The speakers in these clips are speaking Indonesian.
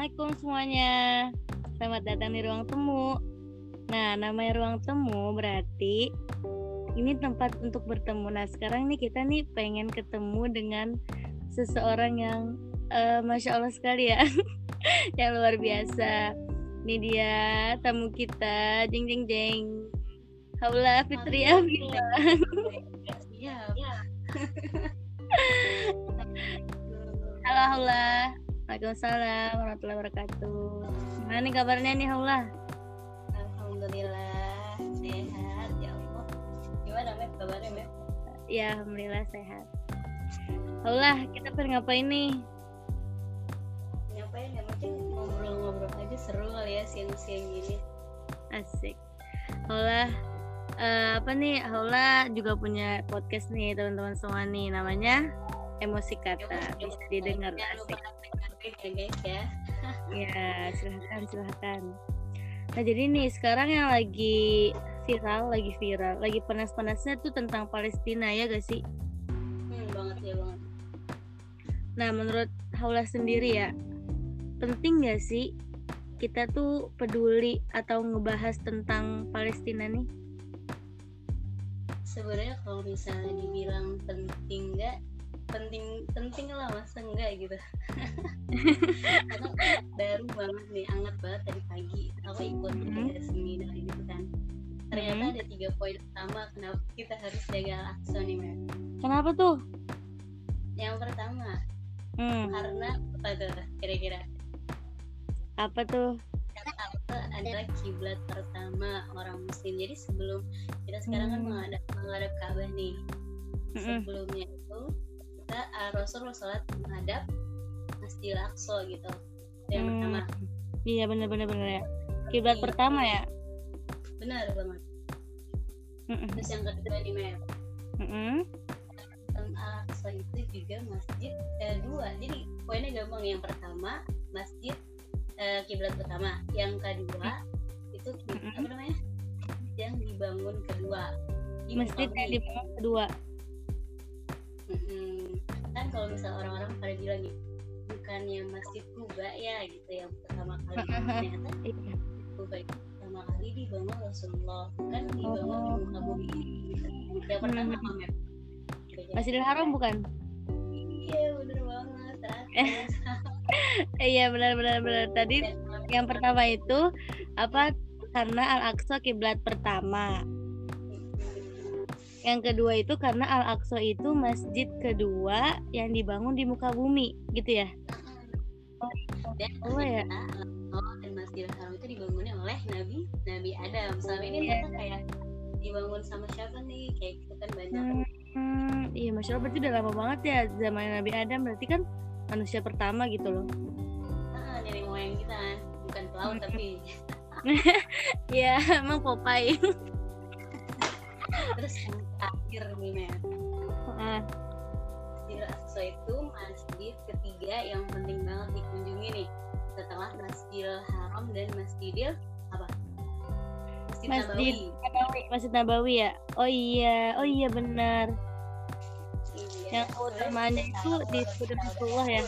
Assalamualaikum semuanya. Selamat datang di ruang temu. Nah, namanya ruang temu berarti ini tempat untuk bertemu. Nah, sekarang nih kita nih pengen ketemu dengan seseorang yang uh, masya Allah sekali ya, yang luar biasa. Ini dia tamu kita, jeng jeng jeng. Haula Fitri. Iya. Halo Haula. Waalaikumsalam warahmatullahi wabarakatuh. Gimana nih kabarnya nih Haula? Alhamdulillah sehat ya Allah. Gimana Mep kabarnya Mep? Ya Alhamdulillah sehat. Haula kita pengen ngapain nih? Ngapain ya mungkin ngobrol-ngobrol aja seru kali ya siang-siang gini. Asik. Haula uh, apa nih Haula juga punya podcast nih teman-teman semua nih namanya emosi kata bisa didengar asik. Ya guys ya. Ya silahkan silahkan. Nah jadi nih sekarang yang lagi viral lagi viral lagi panas-panasnya tuh tentang Palestina ya gak sih? Hmm, banget ya banget. Nah menurut Haula sendiri ya penting gak sih kita tuh peduli atau ngebahas tentang Palestina nih? Sebenarnya kalau misalnya dibilang penting nggak penting penting lah masa enggak gitu karena baru banget nih anget banget tadi pagi aku ikut mm -hmm. seminar gitu kan ternyata mm -hmm. ada tiga poin pertama kenapa kita harus jaga lakso nih Mer. kenapa tuh yang pertama hmm. karena apa tuh kira-kira apa tuh karena Al adalah kiblat pertama orang muslim jadi sebelum kita sekarang kan hmm. kan menghadap menghadap Ka'bah nih sebelumnya itu kita uh, Rasul sholat menghadap Masjidil Aqsa gitu yang hmm. pertama. Iya benar benar benar ya. Kiblat iya, pertama ya? Benar banget. Mm terus yang kedua di Mep mm Al-Aqsa itu juga masjid eh, dua. Jadi poinnya gampang yang pertama masjid eh, kiblat pertama. Yang kedua itu mm apa namanya? Yang dibangun kedua. Di masjid yang dibangun kedua kan kalau misal orang-orang pada bilang gitu bukannya masjid Kuba ya gitu yang pertama kali ternyata iya. Kuba itu pertama kali dibangun Rasulullah kan dibangun di muka bumi. Gitu. yang pertama hmm. Mamet Masjidil Haram bukan? Iya bener banget iya benar benar benar. Tadi yang pertama itu apa karena Al Aqsa kiblat pertama yang kedua itu karena Al Aqsa itu masjid kedua yang dibangun di muka bumi, gitu ya? Dan oh ya. Oh, dan Masjidil Haram itu dibangunnya oleh Nabi Nabi Adam. Selama ini yeah. kita kayak dibangun sama siapa nih? Kayak gitu kan banyak. Hmm, hmm, iya, masya Allah berarti udah lama banget ya zaman Nabi Adam. Berarti kan manusia pertama gitu loh. Ah, nenek moyang kita kan, bukan pelaut hmm. tapi. Iya, emang Popeye. terus terakhir nih uh. Masjidil Aqsa itu masjid ketiga yang penting banget dikunjungi nih. Setelah Masjidil Haram dan Masjidil apa? Masjid, Masjid Nabawi. Masjid Nabawi ya? Oh iya oh iya benar. Iya, yang utamanya itu di Rasulullah ya?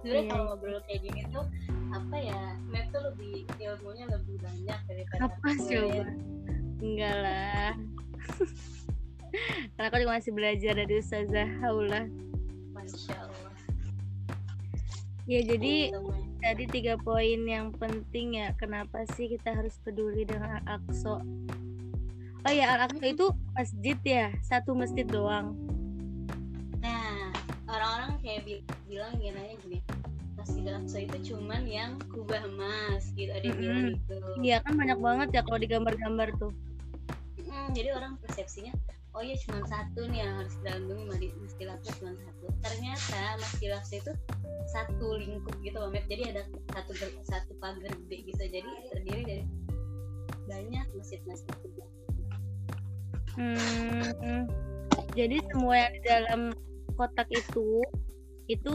Sebenarnya yeah. kalau ngobrol kayak gini tuh apa ya Matt tuh lebih ilmunya lebih banyak daripada apa coba enggak lah. Karena aku juga masih belajar dari Ustazah Haula. Masya Allah. Ya jadi tadi tiga poin yang penting ya kenapa sih kita harus peduli dengan Al-Aqsa oh ya Al-Aqsa itu masjid ya satu masjid doang. Nah orang-orang kayak bilang gini gini Masjid Aqsa itu cuman yang kubah emas gitu ada yang bilang gitu. Iya kan banyak banget ya kalau di gambar-gambar tuh. Hmm, jadi orang persepsinya oh iya cuma satu nih yang harus kita lindungi Masjid Aqsa cuma satu. Ternyata Masjid Aqsa itu satu lingkup gitu Mamet jadi ada satu satu pagar gede gitu jadi terdiri dari banyak masjid-masjid hmm, jadi semua yang di dalam kotak itu itu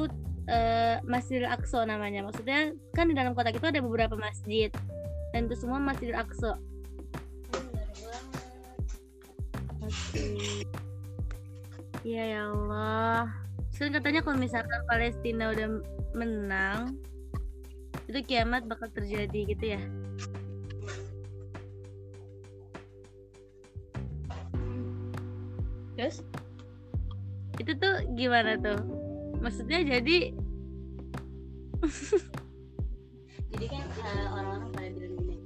uh, Masjidil Aqsa namanya. Maksudnya kan di dalam kotak itu ada beberapa masjid dan itu semua Masjidil Aqsa. Iya ya Allah. kan katanya kalau misalkan Palestina udah menang itu kiamat bakal terjadi gitu ya terus itu tuh gimana tuh maksudnya jadi jadi kan uh, orang-orang pada bilang gini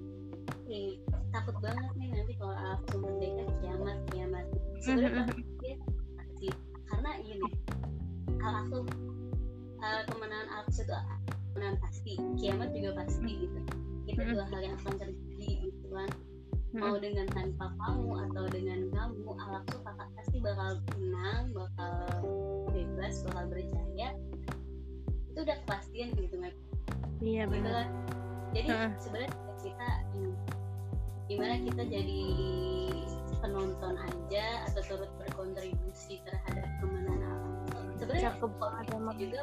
nih takut banget nih nanti kalau aku merdeka kiamat kiamat. Sebenarnya sih karena ini al aku uh, kemenangan aku itu kemenangan pasti kiamat juga pasti gitu. Itu dua hal yang akan terjadi gitu kan. Mau dengan tanpa kamu atau dengan kamu al tuh udah kepastian gitu kan iya gitu benar. kan? jadi uh. sebenarnya kita gimana kita jadi penonton aja atau turut berkontribusi terhadap kemenangan alam. Sebenarnya cakep banget juga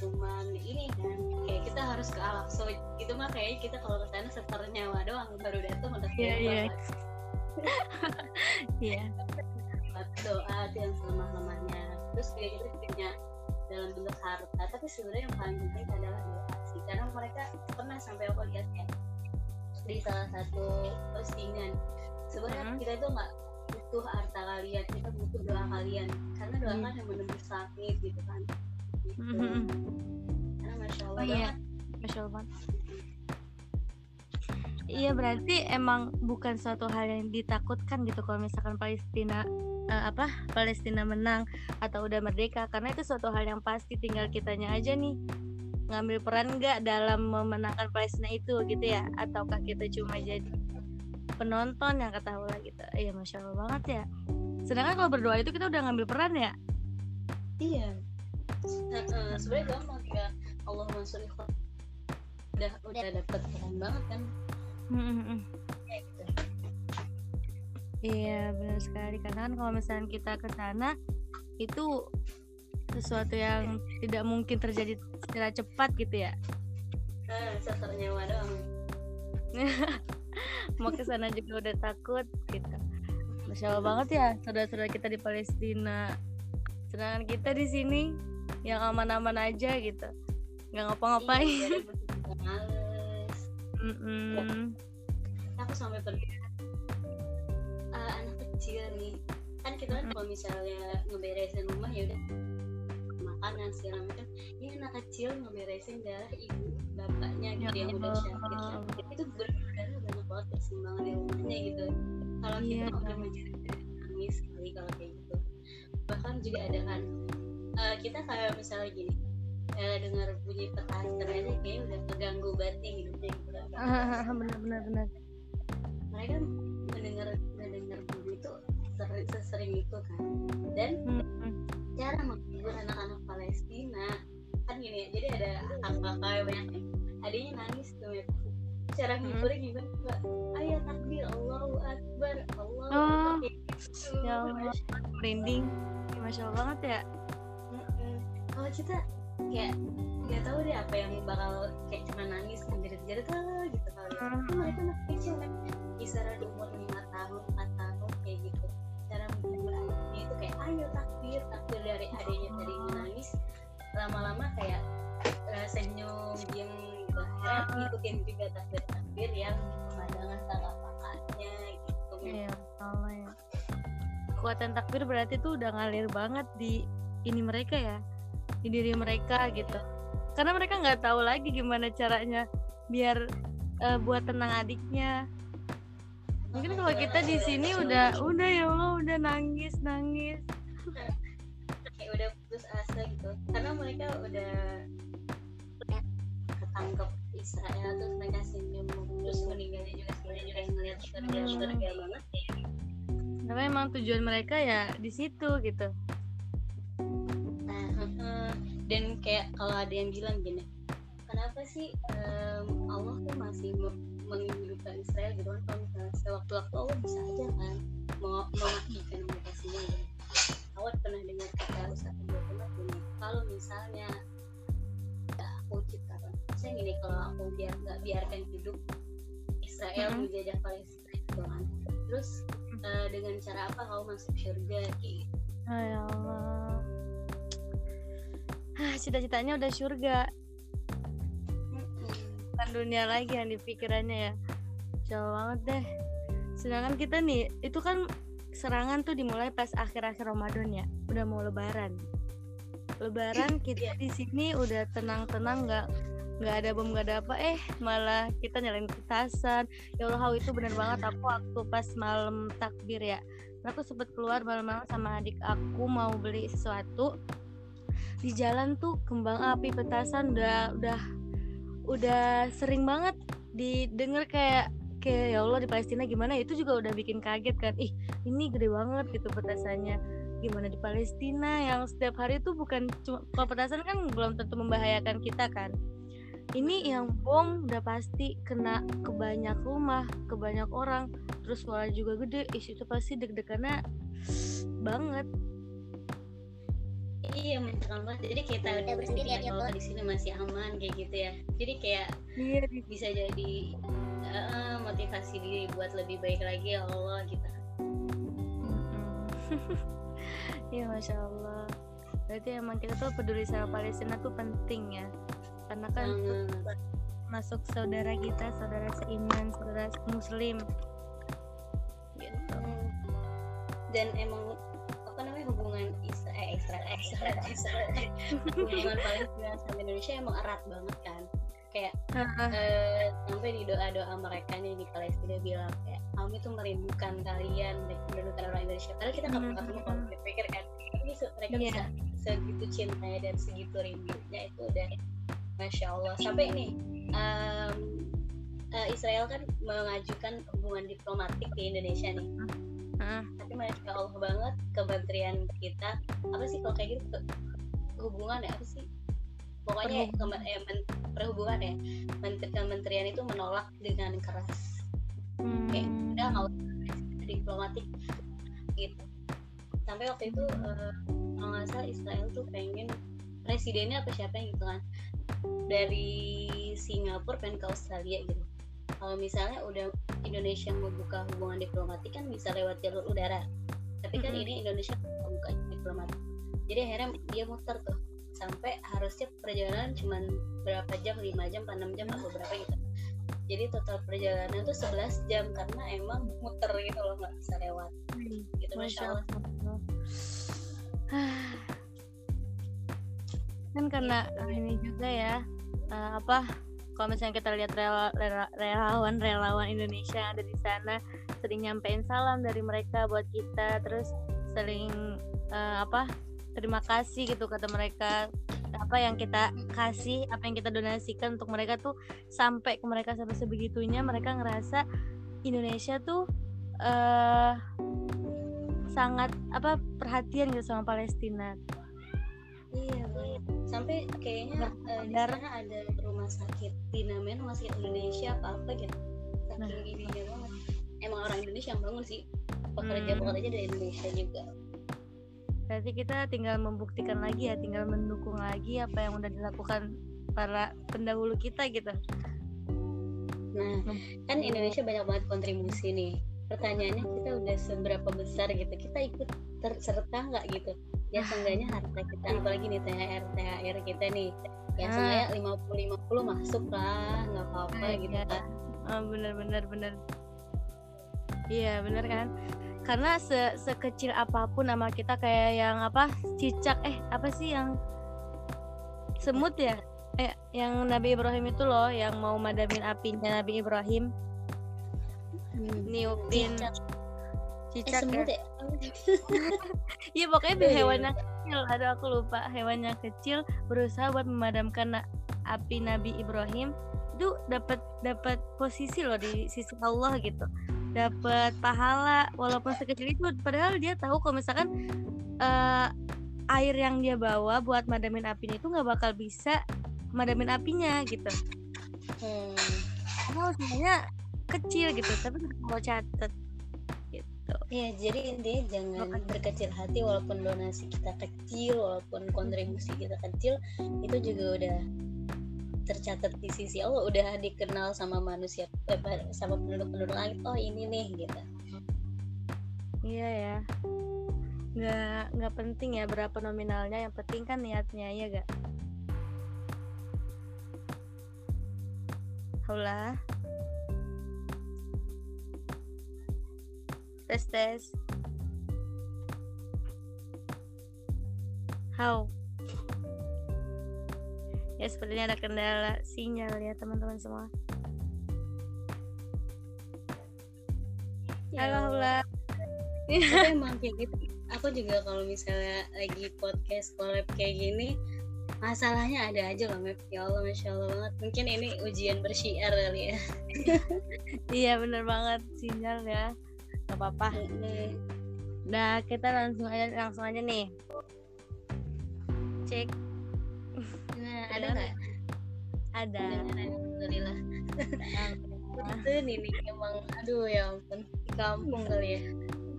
cuma ini kan kayak kita harus ke alam so itu mah kayak kita kalau ke sana setor nyawa doang baru datang udah iya iya. iya. Doa yang selemah lemahnya terus juga kita punya dalam bentuk harta tapi sebenarnya yang paling penting adalah sih karena mereka pernah sampai aku lihat ya di salah satu postingan sebenarnya hmm. kita itu nggak butuh harta kalian kita butuh doa kalian karena doa hmm. kan yang menembus langit gitu kan gitu. hmm. karena masya allah oh, iya. masya allah Iya berarti emang bukan suatu hal yang ditakutkan gitu kalau misalkan Palestina uh, apa Palestina menang atau udah merdeka karena itu suatu hal yang pasti tinggal kitanya aja nih ngambil peran nggak dalam memenangkan Palestina itu gitu ya? Ataukah kita cuma jadi penonton yang Allah gitu? Iya masya Allah banget ya. Sedangkan kalau berdoa itu kita udah ngambil peran ya? Iya. Nah, uh, sebenarnya gampang ya Allah udah udah dapet peran banget kan Iya benar sekali karena kan kalau misalnya kita ke sana itu sesuatu yang tidak mungkin terjadi secara cepat gitu ya. Nyawa doang. Mau ke sana juga udah takut gitu. Masya Allah banget ya saudara-saudara kita di Palestina. Sedangkan kita di sini yang aman-aman aja gitu, nggak ngapa-ngapain. Iya, mm -mm. aku sampai pergi nih. Kan kita kan kalau misalnya ngeberesin rumah ya udah makanan segala macam ini anak kecil ngeberesin darah ibu bapaknya gitu ya, yang udah syakir itu benar-benar banyak banget persimpangan di rumahnya gitu. Kalau kita yeah. udah menjadi nangis sekali kalau kayak gitu. Bahkan juga ada kan uh, kita kayak misalnya gini uh, dengar bunyi petasan aja kayak udah keganggu batin gitu. Gitu benar benar benar mereka sesering itu kan. Dan hmm. cara menghibur anak-anak Palestina. Kan gini ya jadi ada kakak-kakak banyak adanya nangis tuh ya. Cara menghibur hmm. gimana? Ayo takbir Allahu Akbar Allahu oh, gitu. ya Allah merinding. Masya Allah banget ya. Kalau kita kayak nggak tahu deh apa yang bakal kayak cuma nangis menjerit-jerit lah gitu ngikutin juga takbir takbir yang pemandangan tangga kakaknya gitu. Iya Allah ya. Kekuatan takbir berarti tuh udah ngalir banget di ini mereka ya di diri mereka gitu. Karena mereka nggak tahu lagi gimana caranya biar uh, buat tenang adiknya. Mungkin kalau kita di sini udah udah ya Allah udah nangis nangis. Kayak udah putus asa gitu. Karena mereka udah ketangkep Israel terus mereka senyum terus meninggalnya juga sebenarnya juga ngeliat surga surga banget ya. Tapi emang tujuan mereka ya di situ gitu. Dan kayak kalau ada yang bilang gini kenapa sih um, Allah tuh masih menghidupkan Israel gitu kan kalau misalnya sewaktu-waktu Allah bisa aja kan mau mematikan mereka semua. Awal pernah dengar kata Ustaz Abdul gini kalau misalnya ya, aku ciptakan saya gini kalau aku biar nggak biarkan hidup Israel mm -hmm. menjajah Palestina gitu kan terus uh, dengan cara apa kau masuk surga gitu? Ya Allah ah, cita-citanya udah surga. Bukan dunia lagi yang dipikirannya ya. Jauh banget deh. Sedangkan kita nih itu kan serangan tuh dimulai pas akhir-akhir Ramadan ya. Udah mau lebaran lebaran kita di sini udah tenang-tenang nggak nggak ada bom nggak ada apa. Eh malah kita nyalain petasan. Ya Allah itu bener banget. Aku waktu pas malam takbir ya aku sempet keluar malam-malam sama adik aku mau beli sesuatu. Di jalan tuh kembang api petasan udah udah udah sering banget didengar kayak kayak ya Allah di Palestina gimana? Itu juga udah bikin kaget kan. Ih ini gede banget gitu petasannya gimana di Palestina yang setiap hari itu bukan cuma kalau petasan kan belum tentu membahayakan kita kan. Ini yang bom udah pasti kena ke banyak rumah ke banyak orang terus suara juga gede ih itu pasti deg-degannya banget. Iya mencekam banget. Jadi kita udah berpikir ya, kalau di sini masih aman kayak gitu ya. Jadi kayak iya. bisa jadi uh, motivasi diri buat lebih baik lagi ya Allah kita Iya masya Allah. Berarti emang kita tuh peduli sama Palestina tuh penting ya. Karena kan hmm. masuk saudara kita saudara seiman saudara muslim. Gitu. Dan emang apa namanya hubungan Israel eh, Israel eh, Israel, Israel hubungan Palestina sama Indonesia emang erat banget kan. Kayak uh, sampai di doa doa mereka nih di Palestina bilang kayak kami tuh merindukan kalian merindukan orang Indonesia. Karena kita nggak pernah ketemu kalau pikir kan ini mereka yeah. bisa segitu cintanya dan segitu rindunya itu udah masya Allah. Sampai ini um, uh, Israel kan mengajukan hubungan diplomatik di Indonesia nih. Uh. tapi masya Allah banget kementerian kita apa sih kalau kayak gitu hubungan ya apa sih? Pokoknya kemen, eh, men, perhubungan ya. Menteri kementerian itu menolak dengan keras hmm. kayak udah nggak usah diplomatik. Gitu. Sampai waktu itu uh, kalau nggak salah Israel tuh pengen presidennya apa siapa gitu kan. Dari Singapura pengen ke Australia gitu. Kalau misalnya udah Indonesia mau buka hubungan diplomatik kan bisa lewat jalur udara. Tapi kan mm -hmm. ini Indonesia buka diplomatik. Jadi akhirnya dia muter tuh. Sampai harusnya perjalanan cuma berapa jam 5 jam 6 jam atau berapa gitu jadi total perjalanan tuh 11 jam karena emang muter gitu loh nggak bisa lewat. Hmm, gitu masya Allah. Kan karena ini juga ya uh, apa kalau misalnya kita lihat relawan-relawan Indonesia yang ada di sana sering nyampein salam dari mereka buat kita terus sering uh, apa terima kasih gitu kata mereka apa yang kita kasih apa yang kita donasikan untuk mereka tuh sampai ke mereka sampai sebegitunya mereka ngerasa Indonesia tuh uh, sangat apa perhatian gitu sama Palestina. Iya sampai kayaknya uh, di sana ada rumah sakit di namanya rumah sakit Indonesia apa apa gitu. Saking nah. ini banget. Emang orang Indonesia yang bangun sih. Pekerja hmm. pekerja dari Indonesia juga berarti kita tinggal membuktikan lagi ya tinggal mendukung lagi apa yang udah dilakukan para pendahulu kita gitu. Nah kan Indonesia banyak banget kontribusi nih. Pertanyaannya kita udah seberapa besar gitu? Kita ikut terserta nggak gitu? Ya seenggaknya harta kita apalagi nih THR THR kita nih. Ya ah. seenggaknya lima puluh lima puluh masuk lah nggak apa-apa ah, gitu iya. kan. Oh, bener bener bener iya bener kan karena se sekecil apa pun nama kita kayak yang apa cicak eh apa sih yang semut ya? Eh yang Nabi Ibrahim itu loh yang mau madamin apinya Nabi Ibrahim. Hmm. niupin cicak, cicak eh, ya. Iya pokoknya di hewannya kecil. Ada aku lupa. Hewannya kecil berusaha buat memadamkan api Nabi Ibrahim. Itu dapat dapat posisi loh di sisi Allah gitu dapat pahala walaupun sekecil itu padahal dia tahu kalau misalkan uh, air yang dia bawa buat madamin apinya itu nggak bakal bisa madamin apinya gitu hmm. oh sebenarnya kecil gitu tapi mau catet gitu ya jadi intinya jangan Bukan. berkecil hati walaupun donasi kita kecil walaupun kontribusi kita kecil itu juga udah tercatat di sisi Allah udah dikenal sama manusia eh, sama penduduk-penduduk lain oh ini nih gitu. Iya ya. Nggak nggak penting ya berapa nominalnya yang penting kan niatnya ya gak hola tes tes. How? Ya sepertinya ada kendala sinyal ya teman-teman semua. Ya. Halo Hula. Emang kayak gitu. Aku juga kalau misalnya lagi podcast collab kayak gini, masalahnya ada aja loh Mep. Ya Allah masya Allah banget. Mungkin ini ujian bersiar kali ya. Iya bener banget. Sinyal ya. Gak apa-apa. Nah kita langsung aja langsung aja nih. Cek ada nggak? Ada. Alhamdulillah. Itu nih nih emang aduh ya ampun. Di kampung kali ya.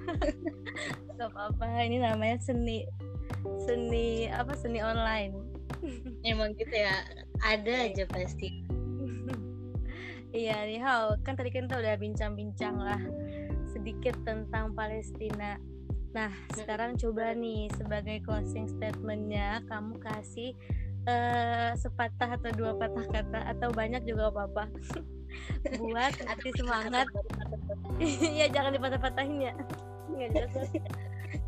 Gak apa-apa. Ini namanya seni seni apa seni online. Emang gitu ya? Ada aja pasti. Iya nih Hao kan tadi kan kita udah bincang-bincang lah sedikit tentang Palestina. Nah sekarang coba nih sebagai closing statementnya kamu kasih uh, sepatah atau dua patah kata atau banyak juga apa-apa. Buat hati semangat. ya jangan dipatah-patahin ya.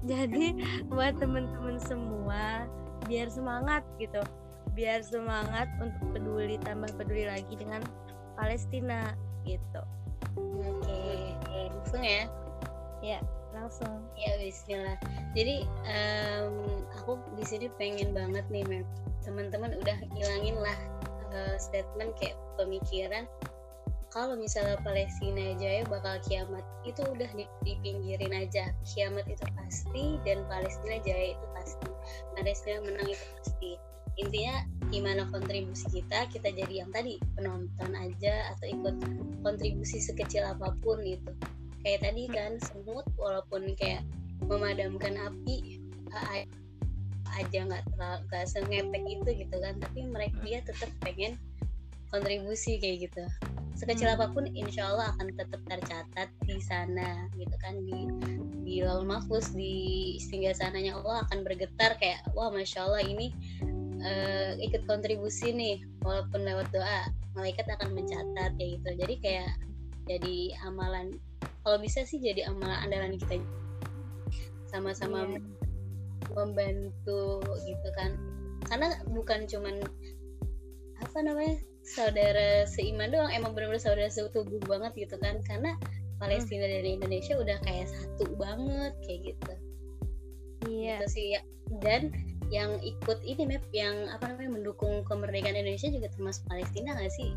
Jadi buat temen-temen semua biar semangat gitu. Biar semangat untuk peduli tambah peduli lagi dengan Palestina gitu. Oke langsung ya? Ya langsung. Ya Bismillah. Jadi um, aku di sini pengen banget nih mem teman-teman udah hilangin lah uh, statement kayak pemikiran kalau misalnya Palestina jaya bakal kiamat itu udah dipinggirin aja. Kiamat itu pasti dan Palestina jaya itu pasti. Palestina menang itu pasti. Intinya gimana kontribusi kita kita jadi yang tadi penonton aja atau ikut kontribusi sekecil apa pun gitu. Kayak tadi kan semut walaupun kayak memadamkan api aja nggak nggak sengepek itu gitu kan. Tapi mereka dia tetap pengen kontribusi kayak gitu. Sekecil hmm. apa pun insya Allah akan tetap tercatat di sana gitu kan di di laul mahfuz di singgah sananya. Allah akan bergetar kayak wah masya Allah ini uh, ikut kontribusi nih walaupun lewat doa malaikat akan mencatat kayak gitu. Jadi kayak jadi amalan kalau bisa sih jadi amalan andalan kita. Sama-sama yeah. Membantu gitu kan. Karena bukan cuman apa namanya saudara seiman doang emang benar-benar saudara setubuh banget gitu kan. Karena Palestina hmm. dan Indonesia udah kayak satu banget kayak gitu. Iya. Gitu sih ya. Dan yang ikut ini map yang apa namanya mendukung kemerdekaan Indonesia juga termasuk Palestina nggak sih?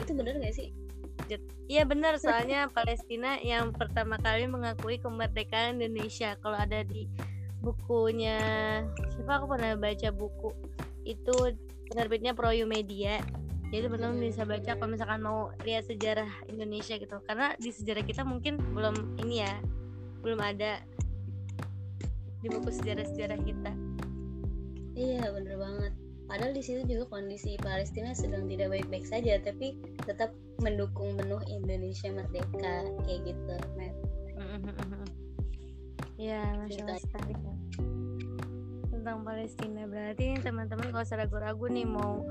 Itu benar nggak sih? Iya benar soalnya Palestina yang pertama kali mengakui kemerdekaan Indonesia. Kalau ada di bukunya siapa aku pernah baca buku itu penerbitnya Proyu Media jadi teman-teman hmm. bisa baca kalau misalkan mau lihat sejarah Indonesia gitu karena di sejarah kita mungkin belum ini ya belum ada di buku sejarah-sejarah kita Iya bener banget. Padahal di situ juga kondisi Palestina sedang tidak baik-baik saja, tapi tetap mendukung penuh Indonesia merdeka kayak gitu, Matt. Ya, masya Allah sekali tentang Palestina. Berarti teman-teman kalau usah ragu-ragu nih mau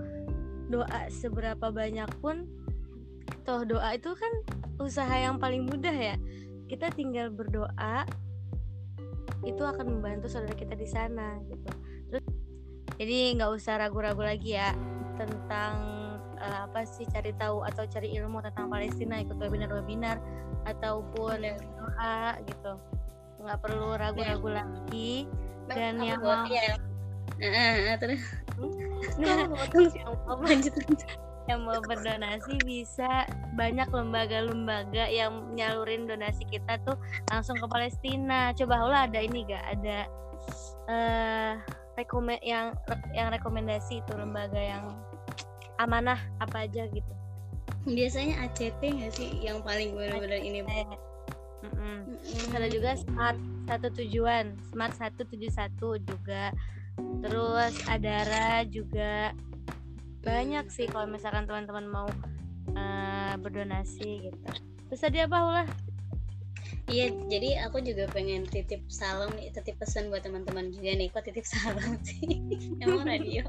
doa seberapa banyak pun, toh doa itu kan usaha yang paling mudah ya. Kita tinggal berdoa, itu akan membantu saudara kita di sana gitu. Terus jadi nggak usah ragu-ragu lagi ya tentang uh, apa sih cari tahu atau cari ilmu tentang Palestina ikut webinar-webinar ataupun doa gitu nggak perlu ragu-ragu ya. lagi. Dan yang mau ya. terus? Nah, yang mau lanjut yang mau berdonasi bisa banyak lembaga-lembaga yang nyalurin donasi kita tuh langsung ke Palestina. Coba lah ada ini gak ada uh, rekomend yang yang rekomendasi itu lembaga yang amanah apa aja gitu. Biasanya ACT nggak sih yang paling benar-benar ini Mm -mm. Terus ada juga smart satu tujuan smart satu tujuh satu juga terus adara juga banyak sih kalau misalkan teman-teman mau uh, berdonasi gitu terus tadi apa ulah Iya, jadi aku juga pengen titip salam nih, titip pesan buat teman-teman juga nih. Kok titip salam sih? Emang radio?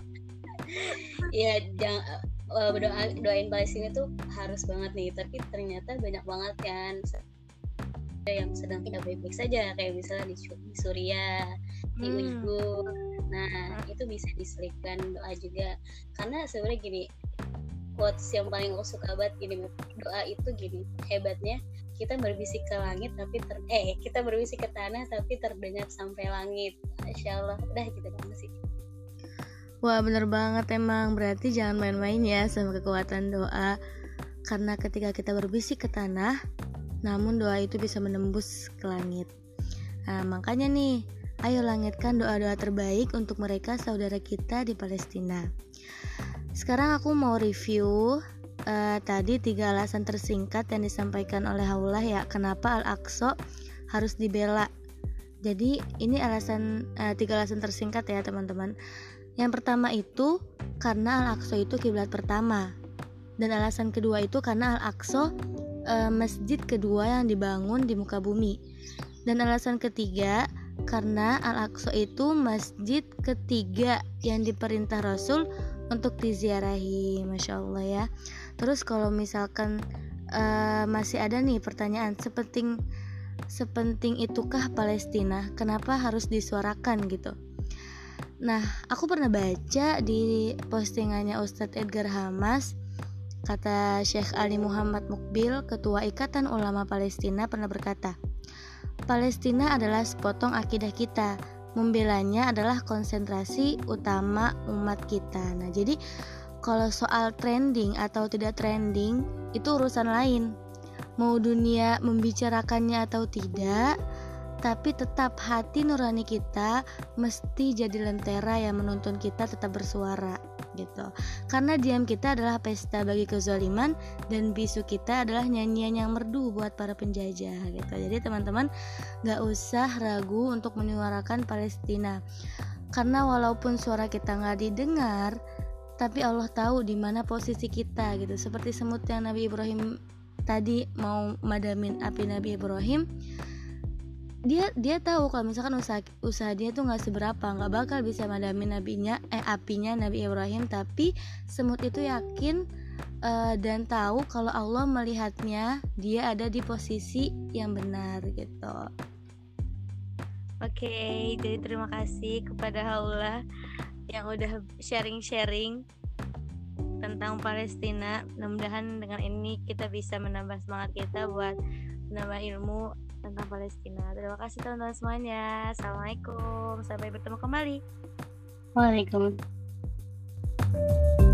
Iya, jangan uh, berdoa doain Palestina tuh harus banget nih tapi ternyata banyak banget kan yang sedang tidak baik-baik saja kayak misalnya di, di Suriah di hmm. Uyghur. Nah itu bisa diselipkan doa juga. Karena sebenarnya gini quotes yang paling aku suka banget gini doa itu gini hebatnya kita berbisik ke langit tapi ter eh kita berbisik ke tanah tapi terdengar sampai langit. Masya Allah udah gitu dong sih. Wah bener banget emang. Berarti jangan main-main ya sama kekuatan doa. Karena ketika kita berbisik ke tanah namun doa itu bisa menembus ke langit nah makanya nih Ayo langitkan doa-doa terbaik untuk mereka saudara kita di Palestina. Sekarang aku mau review uh, tadi tiga alasan tersingkat yang disampaikan oleh Haulah ya kenapa Al-Aqsa harus dibela. Jadi ini alasan uh, tiga alasan tersingkat ya teman-teman. Yang pertama itu karena Al-Aqsa itu kiblat pertama. Dan alasan kedua itu karena Al-Aqsa uh, masjid kedua yang dibangun di muka bumi. Dan alasan ketiga karena Al-Aqsa itu masjid ketiga yang diperintah Rasul untuk diziarahi, masya Allah ya. Terus kalau misalkan uh, masih ada nih pertanyaan sepenting sepenting itukah Palestina? Kenapa harus disuarakan gitu? Nah, aku pernah baca di postingannya Ustadz Edgar Hamas Kata Syekh Ali Muhammad Mukbil, Ketua Ikatan Ulama Palestina pernah berkata, Palestina adalah sepotong akidah kita. Membelanya adalah konsentrasi utama umat kita. Nah, jadi kalau soal trending atau tidak trending itu urusan lain. Mau dunia membicarakannya atau tidak, tapi tetap hati nurani kita mesti jadi lentera yang menuntun kita tetap bersuara gitu. Karena diam kita adalah pesta bagi kezaliman dan bisu kita adalah nyanyian yang merdu buat para penjajah gitu. Jadi teman-teman gak usah ragu untuk menyuarakan Palestina. Karena walaupun suara kita nggak didengar tapi Allah tahu di mana posisi kita gitu. Seperti semut yang Nabi Ibrahim tadi mau madamin api Nabi Ibrahim dia dia tahu kalau misalkan usaha usaha dia tuh nggak seberapa nggak bakal bisa madamin nabinya eh apinya Nabi Ibrahim tapi semut itu yakin uh, dan tahu kalau Allah melihatnya dia ada di posisi yang benar gitu Oke, okay, jadi terima kasih kepada Allah yang udah sharing-sharing tentang Palestina. Mudah-mudahan dengan ini kita bisa menambah semangat kita buat menambah ilmu tentang Palestina. Terima kasih teman-teman semuanya. Assalamualaikum. Sampai bertemu kembali. Waalaikumsalam.